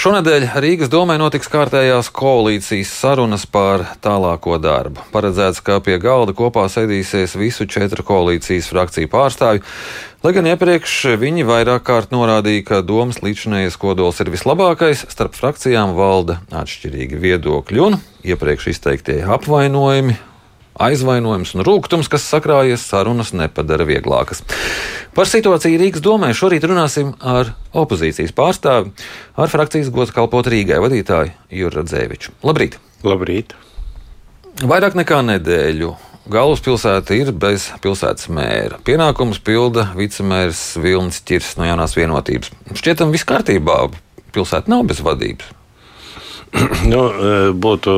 Šonadēļ Rīgas domē notiks kārtējās koalīcijas sarunas par tālāko darbu. Paredzēts, ka pie galda kopā sēdīsies visu četru koalīcijas frakciju pārstāvju, lai gan iepriekš viņi vairāk kārt norādīja, ka domas līdzinējais kodols ir vislabākais, starp frakcijām valda atšķirīgi viedokļi un iepriekš izteiktie apvainojumi aizvainojums un rūkums, kas sakrājies, sarunas nepadara vieglākas. Par situāciju Rīgas domē šorīt runāsim ar opozīcijas pārstāvi, ar frakcijas gods kalpot Rīgai vadītāju Juru Radzēviču. Labrīt! Labrīt! Vairāk nekā nedēļu galvaspilsēta ir bez pilsētas mēra. Pienākumus pilda vicemērs Vilnis Čirs no jaunās vienotības. Šķietam, viss kārtībā. Pilsēta nav bez vadības. Nu, e, būtu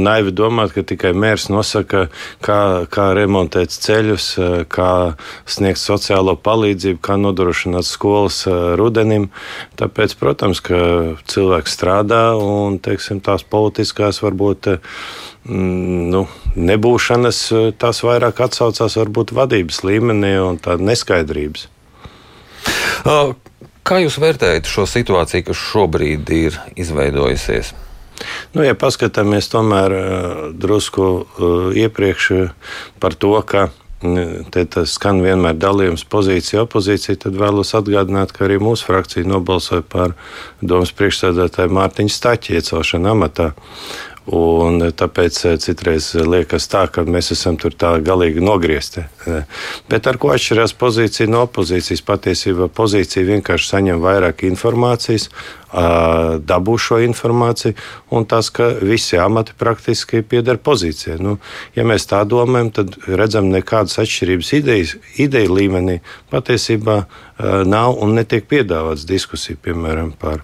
naivi domāt, ka tikai mērs nosaka, kā, kā remontēt ceļus, e, kā sniegt sociālo palīdzību, kā nodrošināt skolas e, rudenim. Tāpēc, protams, ka cilvēks strādā un teiksim, tās politiskās varbūt. Nu, nebūšanas tās vairāk atsaucās varbūt vadības līmenī un tāda neskaidrības. Kā jūs vērtējat šo situāciju, kas šobrīd ir izveidojusies? Nu, ja paskatāmies tomēr eh, drusku eh, iepriekš eh, par to, ka te tas skan vienmēr dalījums pozīcija, opozīcija, tad vēlos atgādināt, ka arī mūsu frakcija nobalsoja par domas priekšsēdētāju Mārtiņu Staķi iecelšanu amatā. Un tāpēc citreiz liekas tā, ka mēs esam tur tā galīgi nogriezti. Bet ar ko atšķirās pozīcija no opozīcijas? Patiesībā pozīcija vienkārši saņem vairāk informācijas, dabū šo informāciju, un tas, ka visi amati praktiski pieder pozīcijai. Nu, ja mēs tā domājam, tad redzam, nekādas atšķirības idejas, ideja līmenī patiesībā nav un netiek piedāvāts diskusija, piemēram, par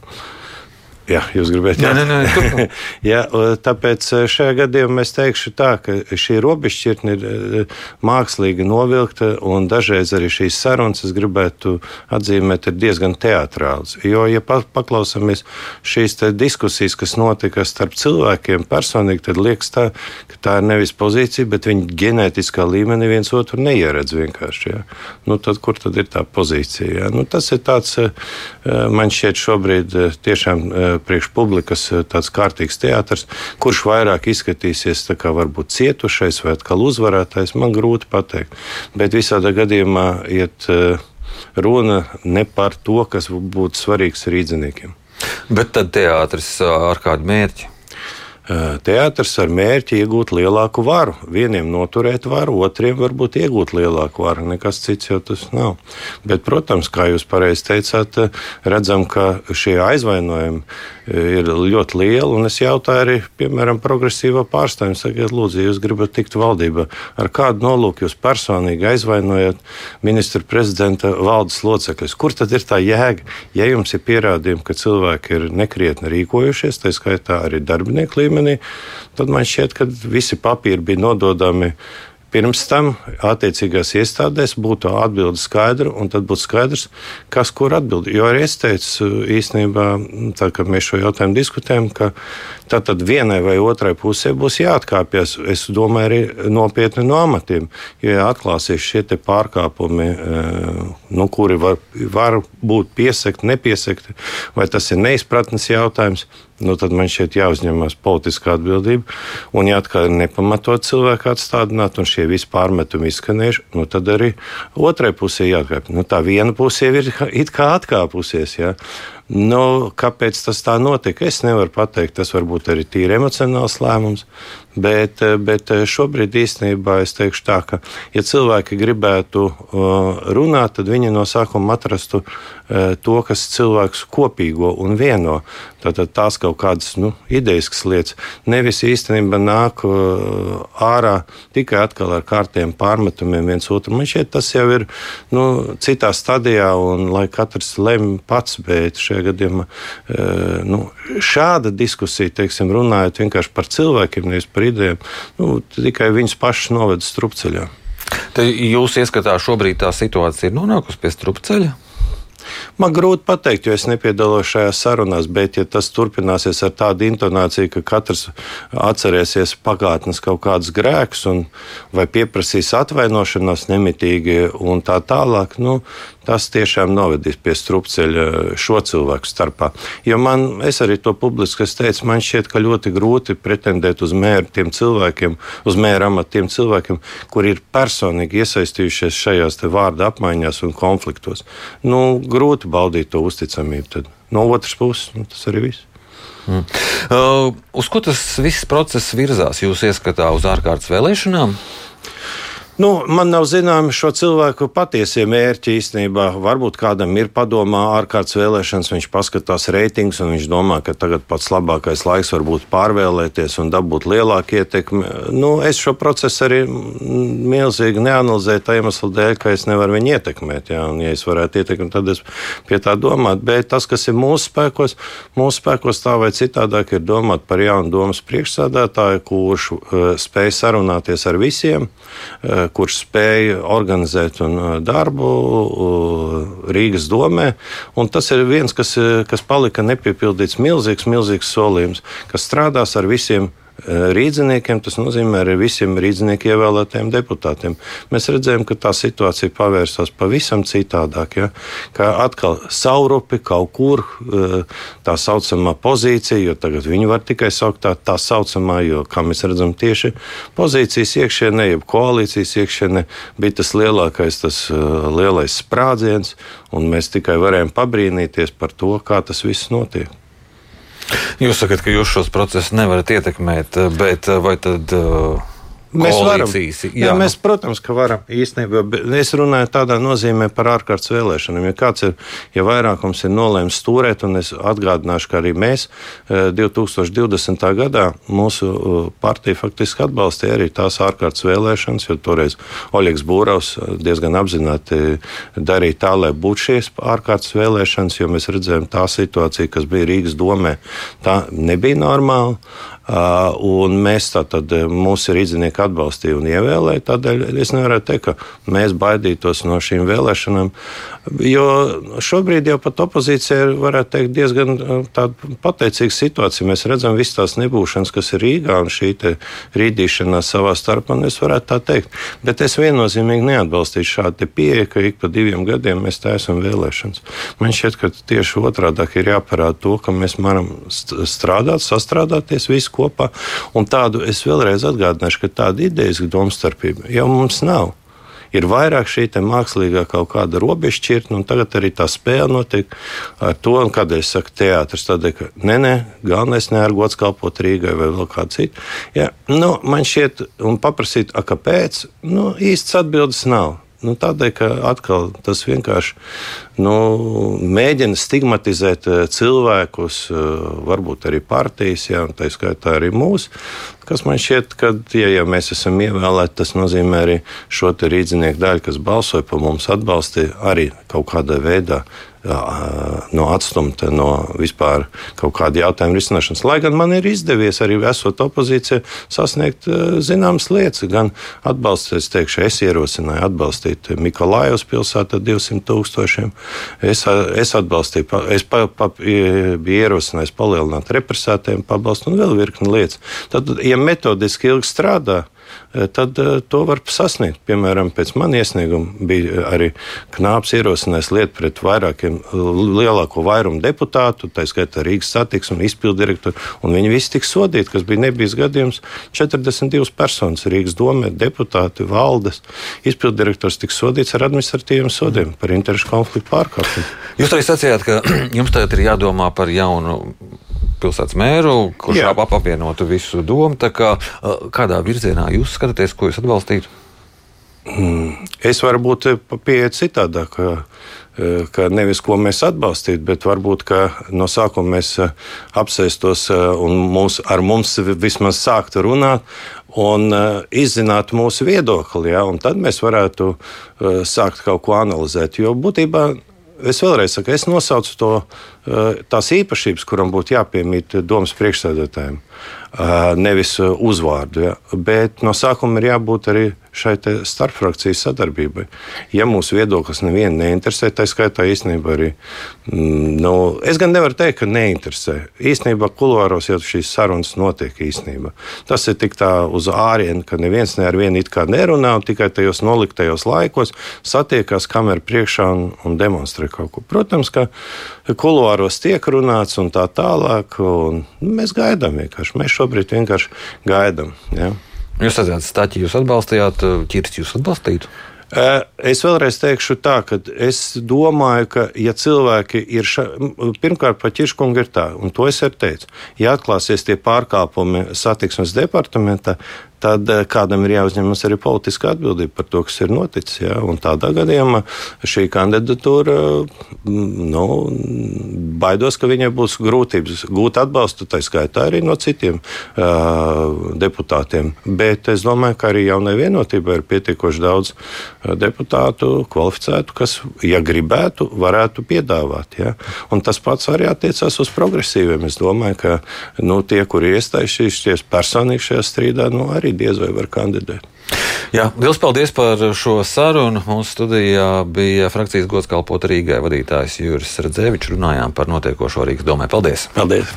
Jā, jūs gribētu teikt, nē, nē, nē, jā, tāpēc šajā gadījumā es teikšu, tā, ka šī robežšķirtne ir mākslīgi novilkta, un dažreiz arī šīs sarunas, es gribētu atzīmēt, ir diezgan teātrāls. Jo, ja paklausāmies šīs diskusijas, kas notika starp cilvēkiem personīgi, tad liekas tā, ka tā ir nevis pozīcija, bet viņi ģenētiskā līmenī viens otru neieredz vienkārši. Jā. Nu, tad, kur tad ir tā pozīcija? Jā? Nu, tas ir tāds, man šķiet, šobrīd tiešām priekš publikas eh, tāds kārtīgs teātris, kurš vairāk izskatīsies kā varbūt cietušais vai atkal uzvarētājs, man grūti pateikt. Bet visādā gadījumā iet eh, runa ne par to, kas būtu svarīgs rīdziniekiem. Bet tad teātris ar kādu mērķi? Teātris ar mērķi iegūt lielāku varu. Vieniem noturēt varu, otriem varbūt iegūt lielāku varu. Nekas cits jau tas nav. Bet, protams, kā jūs pareizi teicāt, redzam, ka šie aizvainojumi ir ļoti lieli. Un es jautāju arī, piemēram, progresīvo pārstāvju, sakiet, lūdzu, jūs gribat tikt valdībā. Ar kādu nolūku jūs personīgi aizvainojat ministra prezidenta valdes locekļus? Kur tad ir tā jēga? Ja jums ir pierādījumi, ka cilvēki ir nekrietni rīkojušies, tā skaitā arī darbinieku līmenī, līmenī, tad man šķiet, ka visi papīri bija nododami Pirms tam attiecīgās iestādēs būtu atbilde skaidra, un tad būtu skaidrs, kas kur atbild. Jo arī es teicu, īstenībā, tā, kad mēs šo jautājumu diskutējam, ka tad vienai vai otrai pusē būs jāatkāpjas. Es domāju, arī nopietni no amatiem. Jo ja atklāsies šie pārkāpumi, eh, nu, kuri var, var būt piesakti, nepiesakti, vai tas ir neizpratnes jautājums nu, tad man šeit jāuzņemas politiskā atbildība. Un, ja atkal ir nepamatot cilvēku atstādināt, un šie visi pārmetumi izskanējuši, nu, tad arī otrai pusē jāatkāpjas. Nu, tā viena pusē ir it kā atkāpusies. Ja? Nu, kāpēc tas tā notika? Es nevaru pateikt. Tas varbūt arī tīri emocionāls lēmums. Bet, bet šobrīd īstenībā es teikšu tā, ka, ja cilvēki gribētu runāt, tad viņi no sākuma atrastu uh, to, kas cilvēks kopīgo un vieno. Tātad tās kaut kādas nu, idejas lietas. Nevis īstenībā nāk ārā tikai atkal ar kārtiem pārmetumiem viens otru. Man šķiet, tas jau ir nu, citā stadijā, un lai katrs lemj pats, bet šajā gadījumā nu, šāda diskusija, teiksim, runājot vienkārši par cilvēkiem, nevis par idejām, nu, tikai viņas pašas noveda strupceļā. Tad jūs ieskatā šobrīd tā situācija ir nonākusi pie strupceļa? Man grūti pateikt, jo es nepiedalos šajās sarunās, bet, ja tas turpināsies ar tādu intonāciju, ka katrs atcerēsies pagātnes kaut kādus grēkus vai pieprasīs atvainošanos nemitīgi un tā tālāk, nu, tas tiešām novedīs pie strupceļa šo cilvēku starpā. Jo man, es arī to publiski teicu, man šķiet, ka ļoti grūti pretendēt uz mēru tiem cilvēkiem, uz mēra amatu tiem cilvēkiem, kuri ir personīgi iesaistījušies šajās vārdu apmaiņās un konfliktos. Nu, grūti baudīt to uzticamību. Tad. No otras puses, nu, tas arī viss. Mm. Uh, uz ko tas viss process virzās? Jūs ieskatā uz ārkārtas vēlēšanām? Nu, man nav zināms šo cilvēku patiesie mērķi īstenībā. Varbūt kādam ir padomā ārkārtas vēlēšanas, viņš paskatās reitingus un viņš domā, ka tagad pats labākais laiks var būt pārvēlēties un dabūt lielāku ietekmi. Nu, es šo procesu arī milzīgi neanalizēju tā iemesla dēļ, ka es nevaru viņu ietekmēt. Jā, un, ja es varētu ietekmēt, tad es pie tā domātu. Bet tas, kas ir mūsu spēkos, mūsu spēkos tā vai citādāk ir domāt par jaunu domas priekšsādātāju, kurš uh, spēj sarunāties ar visiem. Uh, kurš spēja organizēt darbu Rīgas domē. Un tas ir viens, kas, kas palika nepiepildīts, milzīgs, milzīgs solījums, kas strādās ar visiem Rīdziniekiem, tas nozīmē arī visiem rīdzinieku ievēlētajiem deputātiem. Mēs redzējām, ka tā situācija pavērsās pavisam citādāk. Ja? Kā atkal saurupi kaut kur eh, tā saucamā pozīcija, jo tagad viņi var tikai saukt tā, tā saucamā, jo, kā mēs redzam, tieši pozīcijas iekšienē, jeb koalīcijas iekšienē bija tas lielākais, tas eh, lielais sprādziens, un mēs tikai varējām pabrīnīties par to, kā tas viss notiek. Jūs sakat, ka jūs šos procesus nevarat ietekmēt, bet vai tad. Uh... Mēs varam. Jā, jā, mēs, protams, ka varam īstenībā. Es runāju tādā nozīmē par ārkārtas vēlēšanām. Ja kāds ir, ja vairākums ir nolēmis stūrēt, un es atgādināšu, ka arī mēs 2020. Eh, gadā mūsu eh, partija faktiski atbalstīja arī tās ārkārtas vēlēšanas, jo toreiz Oļegs Būraus eh, diezgan apzināti darīja tā, lai būtu šīs ārkārtas vēlēšanas, jo mēs redzējām tā situācija, kas bija Rīgas domē, tā nebija normāla. Un mēs tātad mūsu rīznieki atbalstīja un ievēlēja. Tādēļ es nevaru teikt, ka mēs baidītos no šīm vēlēšanām. Jo šobrīd jau pat opozīcija ir, varētu teikt, diezgan pateicīga situācija. Mēs redzam visas tās nebūšanas, kas ir Rīgā un šī rīdīšanās savā starpā, un es varētu tā teikt. Bet es viennozīmīgi neatbalstīšu šādu pieeju, ka ik pa diviem gadiem mēs taisam vēlēšanas. Man šķiet, ka tieši otrādi ir jāparāda to, ka mēs varam strādāt, sastrādāties visi kopā. Un tādu es vēlreiz atgādināšu, ka tāda idejas domstarpība jau mums nav ir vairāk šī mākslīgā kaut kāda robežšķirtne, un tagad arī tā spēle notiek ar to, kādēļ es saku teātris. Tādēļ, ka nē, nē, galvenais neargots kalpot Rīgai vai vēl kādu citu. Ja, nu, man šķiet, un paprasīt, a, kāpēc, nu, īsts atbildes nav. Nu, tādēļ, ka atkal tas vienkārši nu, mēģina stigmatizēt eh, cilvēkus, eh, varbūt arī partijas, jā, tā skaitā arī mūsu. Kas man šķiet, ka, ja, ja mēs esam ievēlēti, tas nozīmē arī šo rīznieku daļu, kas balsoja par mums, atbalstīja arī kaut kādā veidā no atstumta no vispār kaut kāda jautājuma risināšanas. Lai gan man ir izdevies arī esot opozīcijā sasniegt zināmas lietas, gan atbalsts, es teikšu, es ierosināju atbalstīt Mikolājos pilsētu ar 200 tūkstošiem. Es, es atbalstīju, es pa, pa, biju ierosinājis palielināt represētiem pabalstu un vēl virkni lietas. Tad, ja metodiski ilgi strādā, tad eh, to var sasniegt. Piemēram, pēc man iesnieguma bija eh, arī Knāps ierosinājis lietu pret vairākiem lielāko vairumu deputātu, tā skaitā Rīgas satiksmes un izpildu direktoru, un viņi visi tika sodīti, kas bija nebijis gadījums. 42 personas Rīgas domē, deputāti, valdes, izpildu direktors tika sodīts ar administratīviem sodiem par interešu konfliktu pārkāpumu. Jūs arī sacījāt, ka jums tagad ir jādomā par jaunu pilsētas mēru, kurš ap apvienotu visu domu. Kā, kādā virzienā jūs skatāties, ko jūs atbalstītu? Mm, es varu būt pieeja citādāk. Ka nevis ko mēs atbalstītu, bet varbūt no sākuma mēs apsēstos un mūs, ar mums vismaz sāktu runāt un izzināt mūsu viedokli. Ja, tad mēs varētu sākt kaut ko analizēt. Jo būtībā es vēlreiz saku, es nosaucu to, tās īpašības, kuram būtu jāpiemīt domas priekšsēdētājiem. Nevis uzvārdu. Ja. Bet no sākuma ir jābūt arī šai starpfrakciju sadarbībai. Ja mūsu viedoklis nevienu neinteresē, tā skaitā īstenībā arī. Mm, nu, es gan nevaru teikt, ka neinteresē. Īstenībā kulāros jau šīs sarunas notiek īstenībā. Tas ir tik tā uz ārienu, ka neviens ne ar vienu it kā nerunā, tikai tajos noliktajos laikos satiekās kameru priekšā un, un demonstrē kaut ko. Protams, ka kulāros tiek runāts un tā tālāk, un mēs gaidām vienkārši. Mēs šobrīd vienkārši gaidām. Ja? Jūs redzat, Stāķi, jūs atbalstījāt, ķirst jūs atbalstītu? Es vēlreiz teikšu tā, ka es domāju, ka, ja cilvēki ir ša... pirmkārt par ķirškungu ir tā, un to es arī teicu, ja atklāsies tie pārkāpumi satiksmes departamentā, tad eh, kādam ir jāuzņemas arī politiska atbildība par to, kas ir noticis. Ja? Un tādā gadījumā šī kandidatūra, mm, nu, baidos, ka viņai būs grūtības gūt atbalstu, tā skaitā arī no citiem uh, deputātiem. Bet es domāju, ka arī jaunai vienotībai ir pietiekoši daudz deputātu kvalificētu, kas, ja gribētu, varētu piedāvāt. Ja? Un tas pats arī attiecās uz progresīviem. Es domāju, ka nu, tie, kuri iesaistījušies personīgi šajā strīdā, nu, arī arī diez vai var kandidēt. Jā, liels paldies par šo sarunu. Mūsu studijā bija frakcijas gods kalpot Rīgai vadītājs Juris Radzevičs. Runājām par notiekošo Rīgas domē. Paldies! Paldies!